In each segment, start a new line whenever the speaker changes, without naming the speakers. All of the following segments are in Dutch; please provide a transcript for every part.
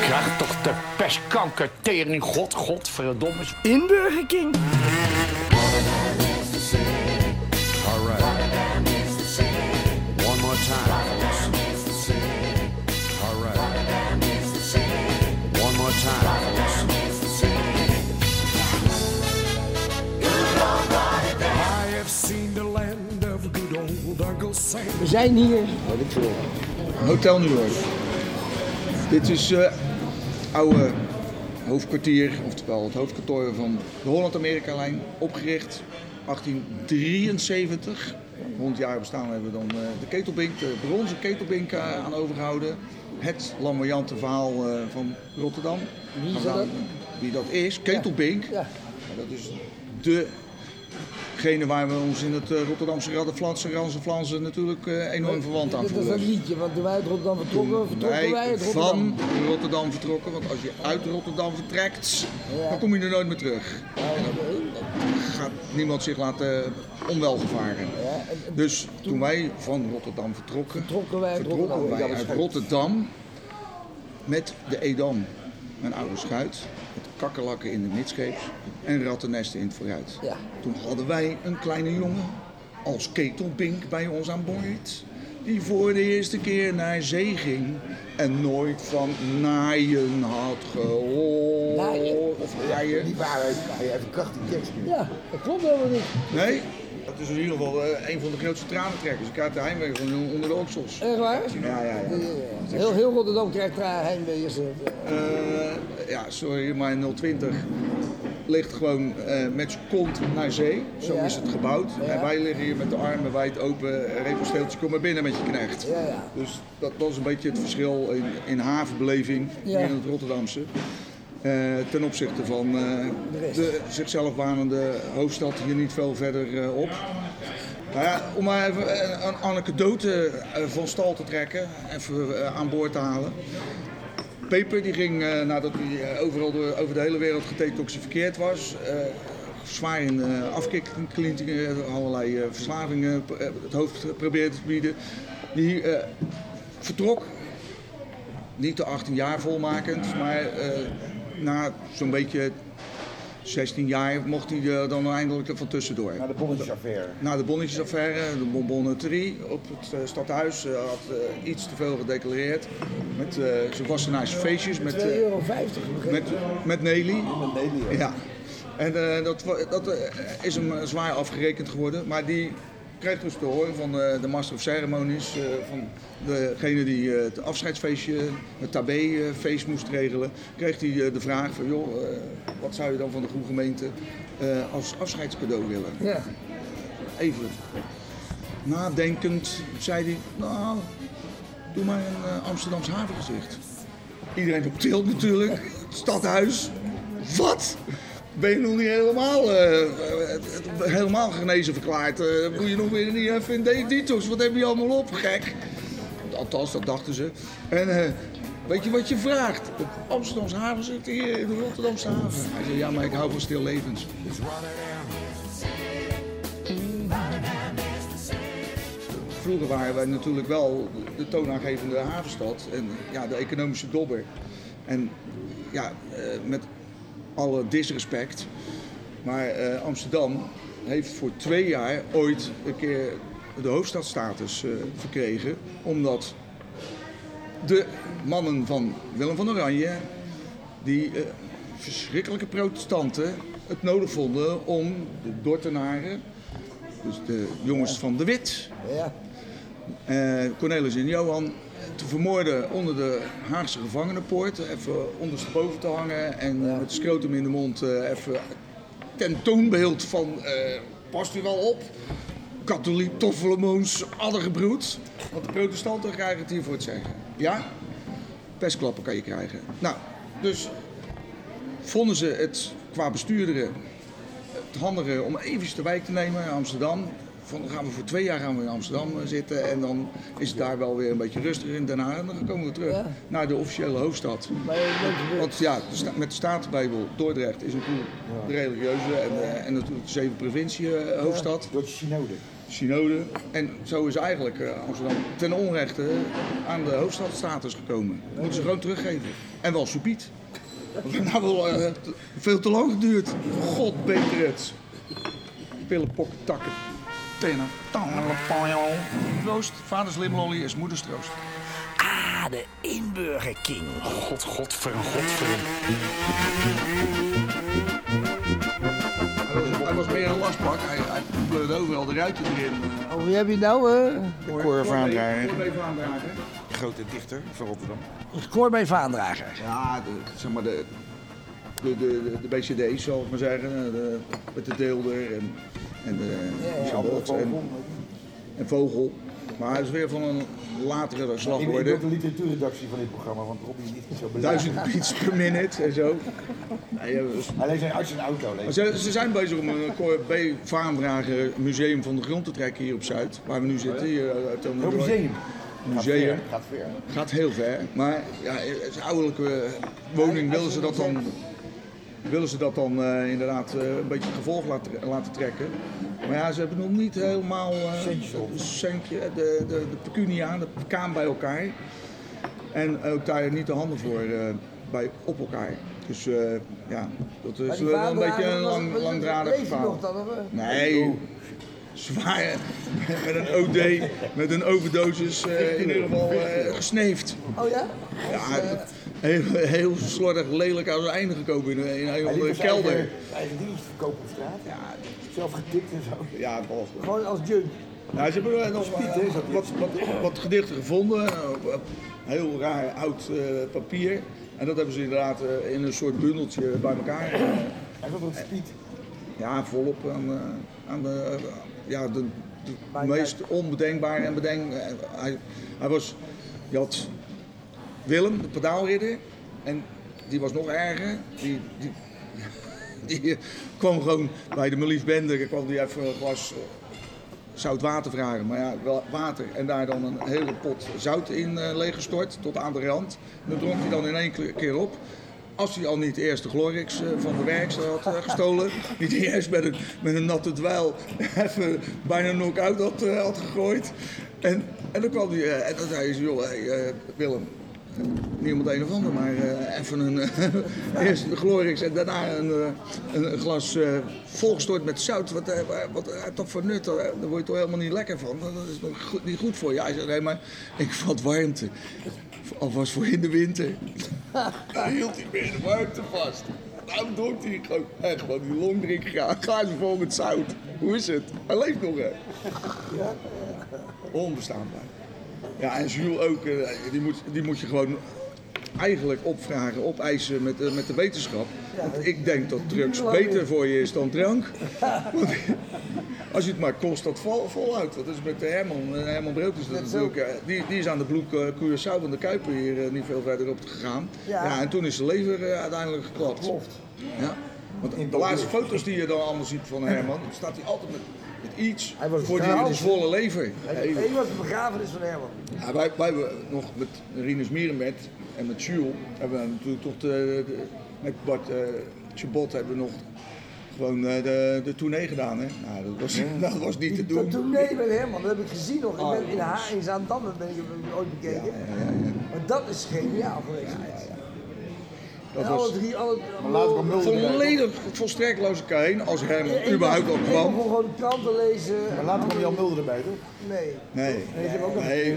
Krijg toch de pestkanker, tering, god, godverdomme.
In Burger King.
All right. One more time. All right. One more time. I have seen the land of good old Uncle Sam.
We zijn hier.
Hotel New York. Dit is het oude hoofdkwartier, oftewel het hoofdkantoor van de Holland-Amerika-lijn, opgericht 1873. 100 jaar bestaan hebben we dan eh, de ketelbink, de bronzen ketelbink eh, aan overgehouden. Het lamboyante verhaal eh, van Rotterdam.
Wie is dat?
Wie dat is, ketelbink.
Ja.
Dat is degene waar we ons in het eh, Rotterdamse Raddenflansen, Ranzenflansen natuurlijk eh, enorm verwant aan
Dat is
voelen.
een liedje, want toen wij uit Rotterdam vertrokken, vertrokken wij
Wij
uit Rotterdam.
van Rotterdam vertrokken, want als je uit Rotterdam vertrekt,
Ja.
dan kom je er nooit meer terug.
Ja, oké.
Gaat niemand zich laten onwel gevaren.
Ja, en- en
Dus toen wij van Rotterdam vertrokken,
Vertrokken wij uit
vertrokken
Rotterdam.
wij uit met de Edam, een oude schuit, kakkerlakken in de midscheeps en rattennesten in het vooruit.
Ja.
Toen hadden wij een kleine jongen als ketelbink bij ons aan boord. Die voor de eerste keer naar zee ging en nooit van naaien had gehoord.
Naaien?
Of naaien.
Die waarheid, hij heeft een krachtige tekst.
Ja, dat klopt helemaal niet.
Nee? Dat is in ieder geval eh, een van de grootste tranentrekkers. Ik krijg de heimwee van onder de oksels.
Echt waar?
Ja, ja, ja.
Heel, heel Rotterdam krijgt heimweeën.
Eh, ja, sorry, maar 020 ligt gewoon eh, met zijn kont naar zee. Zo
Ja.
is het gebouwd.
Ja.
En wij liggen hier met de armen wijd open. Repensteeltje, kom maar binnen met je knecht.
Ja, ja.
Dus dat, is een beetje het verschil in, in havenbeleving in het Rotterdamse. Eh, ten opzichte van eh,
De
zichzelf wanende hoofdstad hier niet veel verder eh, op. Nou om maar even een, anekdote van stal te trekken, even aan boord te halen. Peper die ging nadat hij overal over de hele wereld gedetoxificeerd was, zwaar in uh, allerlei verslavingen het hoofd probeerde te bieden. Die vertrok, niet de 18 jaar volmakend, maar na zo'n beetje 16 jaar mocht hij er dan eindelijk er van tussendoor.
Naar de bonnetjesaffaire.
Na de bonnetjesaffaire, de bonbonneterie op het eh, stadhuis, eh, had eh, iets te veel gedeclareerd. Met eh zijn wassenaarse feestjes, met,
2,50
eh,
euro.
met, met Nelly.
Met Nelly, ja.
Ja. En eh, dat, dat is hem zwaar afgerekend geworden. Maar die kreeg dus te horen van eh, de Master of Ceremonies, eh, van degene die eh, het afscheidsfeestje, het tabé-feest moest regelen, kreeg hij de vraag van joh, wat zou je dan van de goede gemeente als afscheidscadeau willen?
Ja.
Even nadenkend zei hij, nou, doe maar een Amsterdams havengezicht. Iedereen op tilt natuurlijk, het stadhuis. Wat? Ben je nog niet helemaal, eh, eh, helemaal genezen verklaard? Eh, moet je nog weer niet even in de detox? Wat heb je allemaal op, gek? Althans, dat dachten ze. En weet je wat je vraagt? Het Amsterdamse havengezicht hier in de Rotterdamse haven. Hij zei, ja, maar ik hou van stil levens. Vroeger waren wij natuurlijk wel de toonaangevende havenstad en ja, de economische dobber. En ja, met alle disrespect, maar eh, Amsterdam heeft voor twee jaar ooit een keer de hoofdstadstatus eh, verkregen, omdat de mannen van Willem van Oranje, die eh, verschrikkelijke protestanten, het nodig vonden om de Dordtenaren, dus de jongens van de Wit,
Ja.
Cornelis en Johan te vermoorden onder de Haagse gevangenenpoort. Even ondersteboven te hangen en
Ja.
met de scrotum in de mond eh, even ten toonbeeld van eh, past u wel op. Katholiek, toffelemoons, addergebroed. Want de protestanten krijgen het hier voor het zeggen. Ja? Pestklappen kan je krijgen. Nou, dus vonden ze het qua bestuurderen het handige om even de wijk te nemen in Amsterdam. Van, dan gaan we voor twee jaar gaan we in Amsterdam eh, zitten en dan is het daar wel weer een beetje rustiger in Den Haag. En dan komen we terug
Ja.
naar de officiële hoofdstad. Want ja, de sta- met de Statenbijbel Dordrecht is natuurlijk de religieuze en, eh, en natuurlijk de zeven provincie eh, hoofdstad.
Door de synode.
synode. En zo is eigenlijk eh, Amsterdam ten onrechte aan de hoofdstadstatus gekomen. Dat moeten ze gewoon teruggeven. En wel subiet. Dat heeft nou wel veel te lang geduurd. God beter het. Pillen, pokken, takken. Tenen, tangen, Troost. Vaders limlolly is moeders troost.
Ah, de inburger king. God, godver, godver.
Hij was, hij was meer een lastpak. Hij, hij pleurde overal de ruiten erin.
Oh, wie heb je nou? eh?
Cor
B. Vaandrager.
grote dichter van Rotterdam.
Scoor bij Vaandrager.
Ja, de, zeg maar de, de, de, de BCD's zal ik maar zeggen. De, met de deelder en, en de Sabot en, en Vogel. Maar hij is weer van een latere
Ik ben
slagorde.
ook de literatuurredactie van dit programma, want Robbie is niet zo beleefd.
Duizend beats per minute en zo. Nee, ja, dus-
Hij leest zijn uit zijn auto.
ze, ze zijn bezig om een Cor B. Vaandrager museum van de grond te trekken hier op Zuid. Waar we nu zitten. Hier, eh,
Een
Dorp.
museum.
Museum.
Gaat ver.
Gaat heel ver. Maar ja, het ouderlijke woning willen ze dat dan, willen ze dat dan eh, inderdaad eh, een beetje gevolg laten, laten trekken. Maar ja, ze hebben nog niet helemaal eh, centje, de, de, de pecunia, de kaam bij elkaar. En ook daar niet de handen voor eh, bij, op elkaar. Dus eh, ja, dat is wel een beetje een lang, langdradig verhaal. Nee, zwaar. Met een OD, met een overdosis eh, in ieder geval eh, gesneefd.
Oh ja?
Ja, dat- heel, heel slordig, lelijk aan zijn einde gekomen in, een- in een
eigen-
kelder.
zijn eigen dingetje verkopen op straat.
Ja,
Zelf getikt en zo.
ja.
Gewoon als junk.
Ze hebben er nog
dat
wat, wat, wat gedichten gevonden. eh, Heel raar oud eh, papier. En dat hebben ze inderdaad eh, in een soort bundeltje bij elkaar. eh,
Hij was wat spiet.
Ja, volop aan, eh, aan de, eh, ja, de, de meest onbedenkbare en bedenk. eh, Hij, hij was, je had Willem, de pedaalridder, en die was nog erger. Die, die, die kwam gewoon bij de Melief Bender, kwam die even een eh, zout water vragen. Maar ja, water en daar dan een hele pot zout in eh, leeggestort tot aan de rand. En dat dronk hij dan in één keer op. Als hij al niet eerst de Glorix eh, van de werkster had gestolen, niet eerst met een, met een natte dweil even bijna knock-out had, gegooid. En, en dan kwam hij, en dan zei hij, joh, hey, Willem, het een of ander, maar eh, even een, eh, eerst de Glorix en daarna een, eh, een, een glas volgestort met zout. Wat, wat toch voor nut, daar word je toch helemaal niet lekker van. Dat is nog goed, niet goed voor je. Hij zei, nee, maar ik vat warmte. Alvast voor in de winter. Hij hield hij weer de warmte vast. Daarom dronk hij gewoon echt gewoon die longdrink gaan. Glazen vol met zout. Hoe is het? Hij leeft nog, hè? Onbestaanbaar. Ja, en Jules ook, eh, die moet, die moet je gewoon eigenlijk opvragen, opeisen met, eh, met de wetenschap. Want ik denk dat drugs beter voor je is dan drank. Want als je het maar kost, dat vol, volhoudt. Dat is met de Herman. eh, Herman Brood is dat natuurlijk. eh, Die, die is aan de bloek eh, Curaçao van de Kuiper hier eh, niet veel verder op gegaan.
Ja.
Ja, en toen is de lever eh, uiteindelijk geklapt. Ja. Want de laatste foto's die je dan allemaal ziet van Herman, staat hij altijd met, met iets
Hij was
voor die, zwolle lever.
Hey,
Hey,
Ik was de begrafenis van Herman.
ja, wij, wij hebben nog met Rinus Mierenmet en met Jules hebben we natuurlijk toch de, de- met Bart uh, Chabot hebben we nog gewoon eh, de, de tournee gedaan. Hè? Nou, dat, was, dat was niet te doen.
toen nee met Herman, dat heb ik gezien nog.
Oh,
Ik ben in, ha in Zaandam ben ik hem ooit bekeken. Maar dat is geniaal geweest.
Dat
en alle
was
drie, alle...
Maar
volledig volstrekt loze heen als Herman
Ik- ik
überhaupt al
Ik
kwam.
kon gewoon de kranten lezen.
Maar later kwam Jan Mulder erbij, toch?
Nee.
Nee,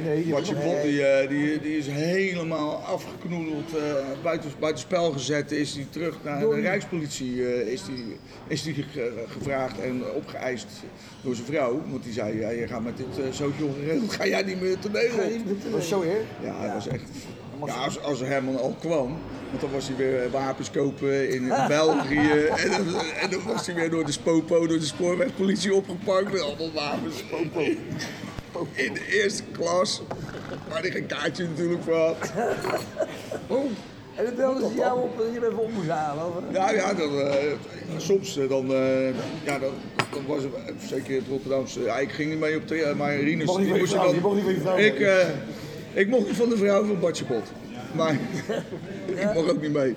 Nee,
die
die, eh, die, die is helemaal afgeknoedeld, eh, buiten, buiten spel gezet. Is hij terug naar
Door
de? Rijkspolitie eh, is die, is die ge- gevraagd en opgeëist door zijn vrouw. Want die zei, ja, je gaat met dit uh, zootje ongeregeld, ga jij niet meer toneel op.
Dat was zo erg.
Ja, dat was echt... Ja, als, als Herman al kwam, want dan was hij weer wapens kopen in België. En, dan- en dan was hij weer door de SPOPO, door de spoorwegpolitie opgepakt met allemaal wapens. SPOPO. In de eerste klas, waar hij geen kaartje natuurlijk voor had. Oh.
En dan belden ze jou op en je bent of?
Nou ja, dan, eh, soms eh, dan, eh, ja, dan, dan was het, eh, zeker in het Rotterdamse, ja, ik ging niet mee op de, eh, maar Rinus,
mocht je mocht niet van vrouw
Ik, eh, ik mocht niet van de vrouw van Bartje Pot, maar ik mocht ook niet mee.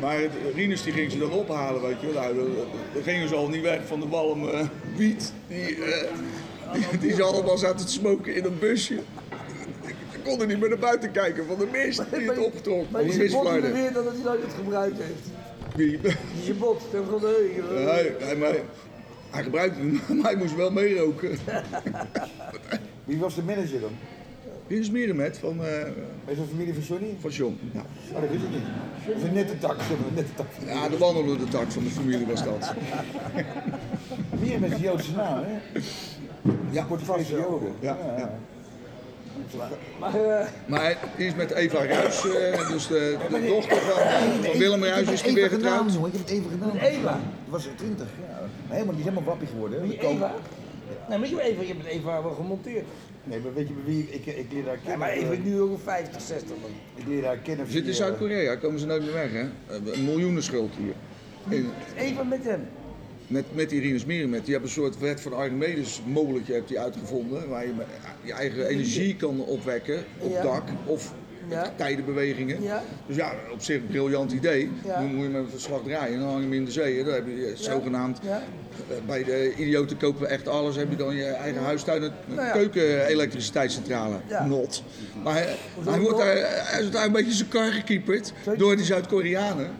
Maar het- Rinus die ging ze dan ophalen, weet je wel. Nou, dan, dan gingen ze al niet weg van de walm eh, wiet die, eh, Die, die ze allemaal zaten te smoken in een busje. Ze konden niet meer naar buiten kijken van de mist die het optrok.
Maar
Van de
je bot beweert dat hij nooit het gebruikt heeft.
Wie?
Je bot, ten van de
hij, maar, hij gebruikte hem, maar hij moest wel meeroken.
Wie was de manager dan?
Dit is Mierenmet van, eh
Is dat familie van Johnny?
van John. Ja.
Oh, dat wist ik niet. Is een nette tak, een nette tak.
ja, de wandelende tak van de familie was dat.
Hier met de Joodse naam, hè?
Ja,
Portugese Joden.
Ja, ja.
Maar eh,
Maar hij is met Eva Ruijs, eh, dus de, de dochter van, van Willem Ruijs, is die weer getrouwd.
jongen. Ik heb het even gedaan.
Met Eva?
Dat was 20, ja. Nee, maar die is helemaal wappie geworden. hè.
Eva? Nee, maar je, Eva, je hebt Eva wel gemonteerd.
Nee, maar weet je bij wie ik, ik leer haar
Ja,
kennen?
maar Eva is nu ook een 50, 60 dan.
Ik leer haar kennen
zitten in Zuid-Korea, komen ze nooit meer weg, hè? Een miljoenenschuld hier. En
Eva met hem.
met, met die Rinus Mierenmet, die hebben een soort wet van Archimedes molentje hebt die uitgevonden, waar je je eigen energie kan opwekken op
Ja.
dak of
Ja.
tijdenbewegingen.
Ja.
Dus ja, op zich een briljant idee.
Ja.
Nu moet je met een verslag draaien en dan hang je hem in de zee. Dan heb je eh, zogenaamd
Ja.
Bij de idioten kopen we echt alles. Heb je dan je eigen huistuin, een
Nou
keuken-elektriciteitscentrale. Not. Maar hij, wordt daar, hij is daar een beetje zijn kar gekieperd door die Zuid-Koreanen.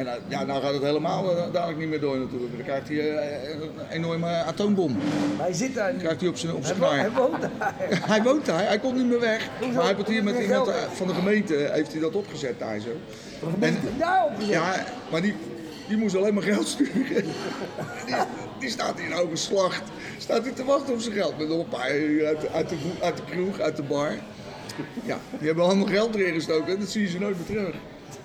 En nou, ja, nou gaat het helemaal eh, dadelijk niet meer door natuurlijk. Dan krijgt hij eh, een enorme atoombom.
Maar hij zit daar.
Krijgt hij op zijn, op
Hij,
zijn
hij
knar.
woont daar.
Hij woont daar, hij komt niet meer weg.
Hoezo?
Maar hij heeft hier met iemand eh, van de gemeente heeft hij dat opgezet daar zo. En,
Daar opgezet.
ja, maar die, die moest alleen maar geld sturen. Die, die staat hier nou geslacht. Staat hij te wachten op zijn geld. Met nog een paar uur uit, de- uit, de, uit de kroeg, uit de bar. Ja, die hebben allemaal geld erin gestoken en dat zie je ze nooit meer terug.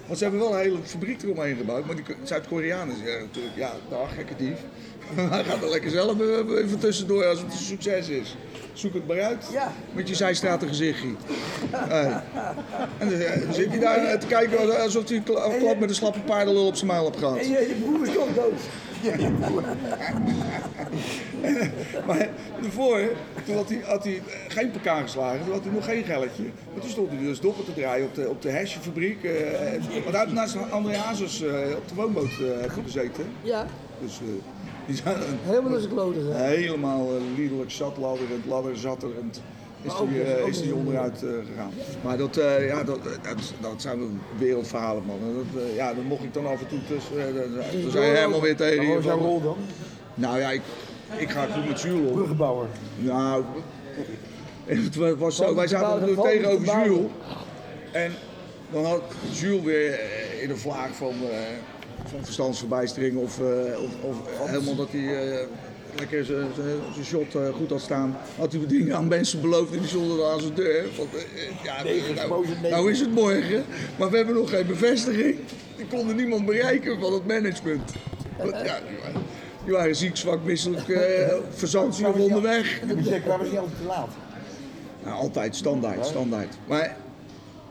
Want ze hebben wel een hele fabriek eromheen gebouwd. Maar die Zuid-Koreanen zeggen natuurlijk, ja, dag, gekke dief. Hij gaat er lekker zelf even even tussendoor als het een succes is. Zoek het maar uit.
Ja.
Met je zijstraten gezichtje. Hey. En dan eh, zit hij daar eh, te kijken alsof hij een kla- een klap met een slappe paardenlul op zijn muil heeft gehad.
En je, je broer is toch dood.
Maar daarvoor, toen had hij, had hij geen pk geslagen, toen had hij nog geen gelletje. Maar toen stond hij dus doppen te draaien op de, op de hashfabriek. eh want uit naast André Hazes eh, op de woonboot eh hij gezeten.
Ja,
Dus eh, die zijn
helemaal naar zijn kloten. hè.
helemaal uh, liederlijk zat, ladderend, ladder, zatterend. Is
Maar ook
die, eh, is die onderuit eh, gegaan. Maar dat, eh, ja, dat, dat, dat zijn wereldverhalen, man. Dat, eh, ja, dan mocht ik dan af en toe tussen. eh, dan zei hij helemaal weer tegen je.
wat was jouw rol dan?
Nou ja, ik, ik ga goed met Jules.
Bruggenbouwer.
Nou, het wa- was zo. Wij
te
zaten natuurlijk
te
tegenover. Jules. En dan had Jules weer eh, in een vlaag van, eh, van verstandsverbijstering of, eh, of, of helemaal dat hij eh, lekker zijn zijn shot eh, goed had staan. Had hij dingen aan mensen beloofd en die stonden aan zijn deur. Want, eh, ja, nou, nou is het morgen, maar we hebben nog geen bevestiging. Die konden niemand bereiken van het management. Ja, die waren, ziek, zwak, misselijk, eh verzantie of onderweg.
Kwamen ze niet altijd te laat?
Nou, altijd, standaard, standaard. Maar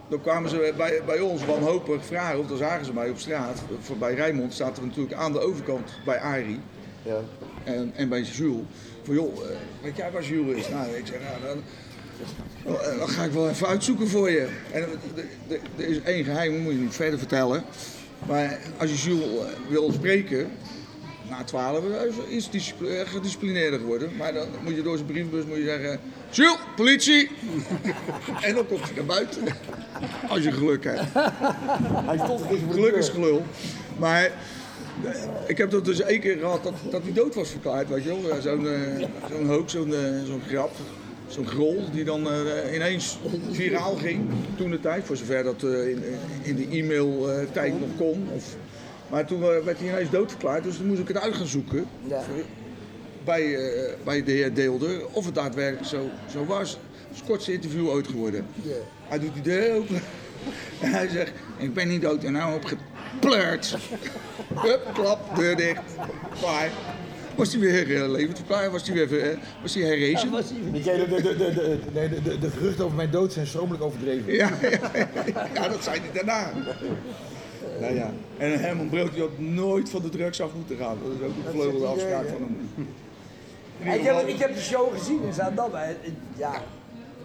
dan kwamen ze bij, bij ons wanhopig vragen, of dan zagen ze mij op straat. Bij Rijnmond zaten we natuurlijk aan de overkant bij Arie
Ja.
en, en bij Jules. Van joh, eh, weet jij waar Jules is? Nou, ik zeg, nou, dan, dan, dan ga ik wel even uitzoeken voor je. En er- er- is één geheim, dat moet je niet verder vertellen. Maar als je Jules eh, wil spreken, na 12 is eh, gedisciplineerder geworden. Maar dan moet je door zijn brievenbus moet je zeggen: Jules, politie! en dan komt hij naar buiten. Als je geluk hebt.
Hij stond
Geluk is gelul. Maar eh, ik heb dat dus één keer gehad dat, dat hij dood was verklaard, weet je wel. Zo'n eh, zo'n hoax, zo'n eh, zo'n grap, zo'n grol die dan ineens viraal ging toen de tijd. Voor zover dat in, in de e-mail tijd nog kon. Of, maar toen werd hij ineens doodverklaard, dus toen moest ik het uit gaan zoeken.
Ja.
Bij, bij de heer Deelder, of het daadwerkelijk zo, zo was. Het is het kortste interview ooit geworden.
Ja.
Hij doet die deur open. En hij zegt, ik ben niet dood en nou opgepleurd. Hup, klap, deur dicht. Klaar. Was hij weer uh, levend verklaard? Was hij weer eh, was hij herrezen?
Was hij-
Weet jij, de, de, de, de, de, nee, de, de, de geruchten over mijn dood zijn stromelijk overdreven.
Ja, ja, ja, dat zei hij daarna. Nou ja. En Herman Brood die had nooit van de drugs af moeten gaan. Dat is ook een vleugelde afspraak van hem.
Ik heb, ik heb de show gezien in Zaandam. Ja,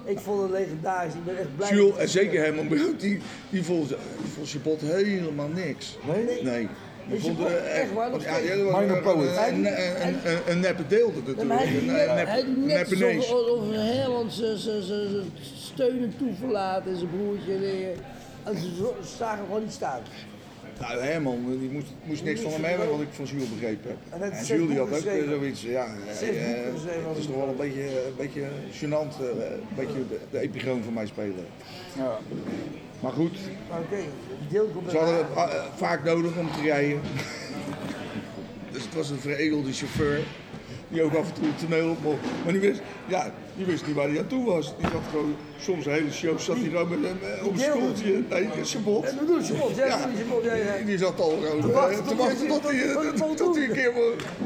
ik vond het legendarisch. Ik ben echt blij.
Jules en zeker Herman Brood, die, die vond, die vond Chabot helemaal niks.
Nee, nee.
Nee.
Is je
vond,
gewoon
eh,
echt waar nog
ja,
steeds?
Minor
een-
poet.
Een, neppe deel dat
Ja, maar hij
natuurlijk.
hij doet net alsof Herman zijn steunen toeverlaat en zijn broertje. En, eh, en ze zo- ze zagen gewoon niet staan.
Nou, Herman, die moest, moest niks van hem hebben wat ik van Jules begrepen heb.
En
En
zes
Jules die had ook eh, zoiets, ja, eh,
had
het is toch wel een beetje, een beetje gênant, eh, een beetje de, de epigoon van mij spelen. Maar goed,
Maar komt
ze hadden het eh, vaak nodig om te rijden. dus het was een veredelde chauffeur. Die ook af en toe het toneel op mocht. Maar die wist, ja, die wist niet waar hij aan toe was. Die zat gewoon, soms hele show zat hij gewoon met hem eh, op een stoeltje. Nee, Chabot.
En bedoel je ja, je mond, ja, ja.
Die zat al gewoon
Te wachten
te
tot hij-
een keer...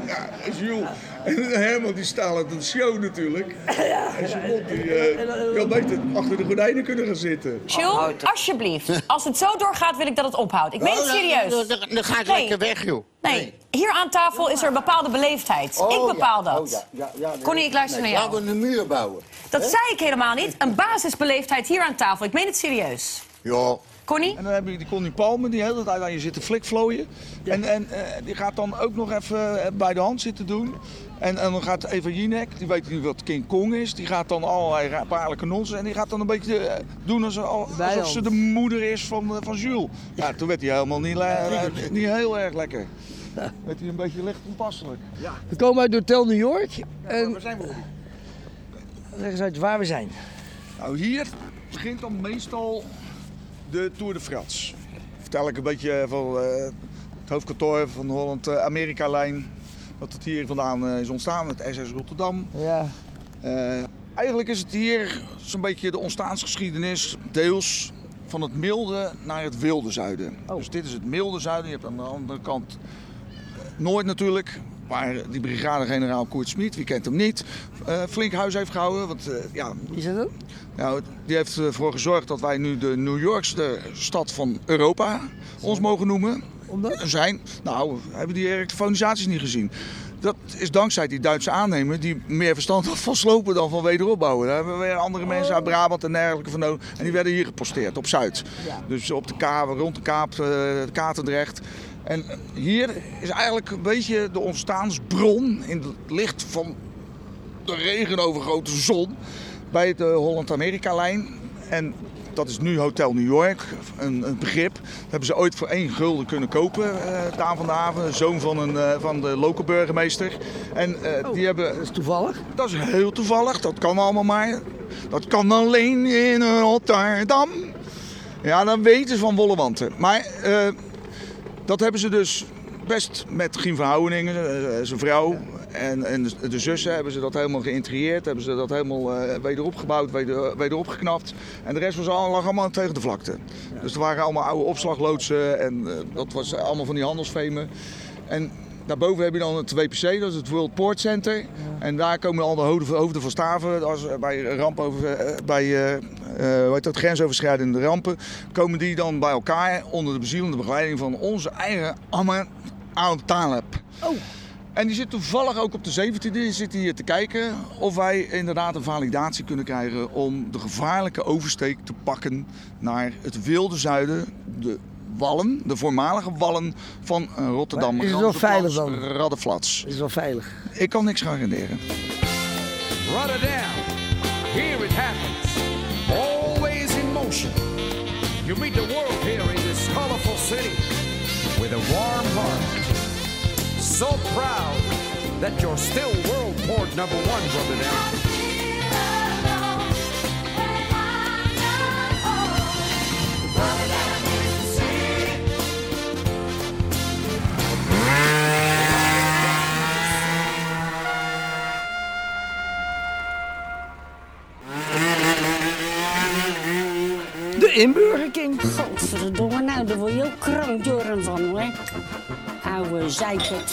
Ja, en Jules. En Herman die staat aan de show natuurlijk. En Chabot die, eh, die had beter achter de gordijnen kunnen gaan zitten.
Jules, alsjeblieft. Als het zo doorgaat, wil ik dat het ophoudt. Ik meen het
Oh,
serieus.
Dan, ga ik lekker weg, joh.
Nee, hier aan tafel is er een bepaalde beleefdheid.
Oh,
ik bepaal
ja.
dat.
Oh, ja, ja, ja, nee.
Connie, ik luister
Nee,
naar jou.
Laten we een muur bouwen.
Dat zei ik helemaal niet. Een basisbeleefdheid hier aan tafel. Ik meen het serieus.
Ja.
Connie?
En dan heb je die Connie Palmer die de hele tijd aan je zit te flikvlooien. En, en eh, die gaat dan ook nog even eh, bij de hand zitten doen. En, en dan gaat Eva Jinek, die weet niet wat King Kong is, die gaat dan allerlei paarlijke nonsens. En die gaat dan een beetje eh, doen alsof, ze de moeder is van, van Jules. Ja, toen werd hij helemaal niet, niet heel erg lekker. Werd hij een beetje licht onpasselijk.
We komen uit Hotel New York. En... Waar zijn we? Leg eens uit waar we zijn.
Nou, hier begint dan meestal de Tour de France. Vertel ik een beetje van eh, het hoofdkantoor van de Holland-Amerika-lijn. Dat het hier vandaan eh, is ontstaan, het SS Rotterdam.
Ja.
Eh, eigenlijk is het hier zo'n beetje de ontstaansgeschiedenis, deels van het milde naar het wilde zuiden.
Oh.
Dus dit is het milde zuiden. Je hebt aan de andere kant eh, Noord natuurlijk, waar die brigadegeneraal Koert Smit, wie kent hem niet, eh, flink huis heeft gehouden. Want eh, ja,
Wie is dat dan?
nou, die heeft ervoor gezorgd dat wij nu de New Yorkste stad van Europa ons mogen noemen.
Omdat?
Zijn. Nou, hebben die elektrofonisaties niet gezien. Dat is dankzij die Duitse aannemer die meer verstand had van slopen dan van wederopbouwen. Daar hebben we weer andere mensen uit Brabant en dergelijke van nodig. En die werden hier geposteerd, op Zuid.
Ja.
Dus op de Kaap, rond de Kaap, eh, Katendrecht. En hier is eigenlijk een beetje de ontstaansbron in het licht van de regenovergrote zon bij de Holland-Amerika-lijn. En dat is nu Hotel New York, een, een begrip. Dat hebben ze ooit voor één gulden kunnen kopen, eh Daan van de Haven, zoon van, een, eh, van de lokale burgemeester. En eh, die hebben,
Dat is toevallig.
dat is heel toevallig, dat kan allemaal maar. Dat kan alleen in Rotterdam. Ja, dan weten ze van Wollewanten. Maar dat hebben ze dus best met Gien van Houweningen, eh, zijn vrouw en, en de- zussen, hebben ze dat helemaal geïntrieerd. Hebben ze dat helemaal eh weder opgebouwd, weder. En de rest was al, lag allemaal tegen de vlakte. Dus er waren allemaal oude opslagloodsen en eh, dat was allemaal van die handelsfemen. En daarboven heb je dan het WPC, dat is het World Port Center. En daar komen al de hoofden, hoofden van staven, als bij, ramp over, bij dat, grensoverschrijdende rampen, komen die dan bij elkaar onder de bezielende begeleiding van onze eigen Ahmed Al-Taleb.
Oh.
En die zit toevallig ook op de 17e, die zit hier te kijken of wij inderdaad een validatie kunnen krijgen om de gevaarlijke oversteek te pakken naar het wilde zuiden, de wallen, de voormalige wallen van eh, Rotterdam.
Maar is het wel veilig dan?
Raddenflats.
Is wel veilig.
Ik kan niks garanderen.
Rotterdam, here it happens. Always in motion. You meet the So proud that you're still world port number one, Rotterdam.
De Inburger King.
Godverdomme, nou, daar word je ook krankjoren van, hoor. Oude zeikert.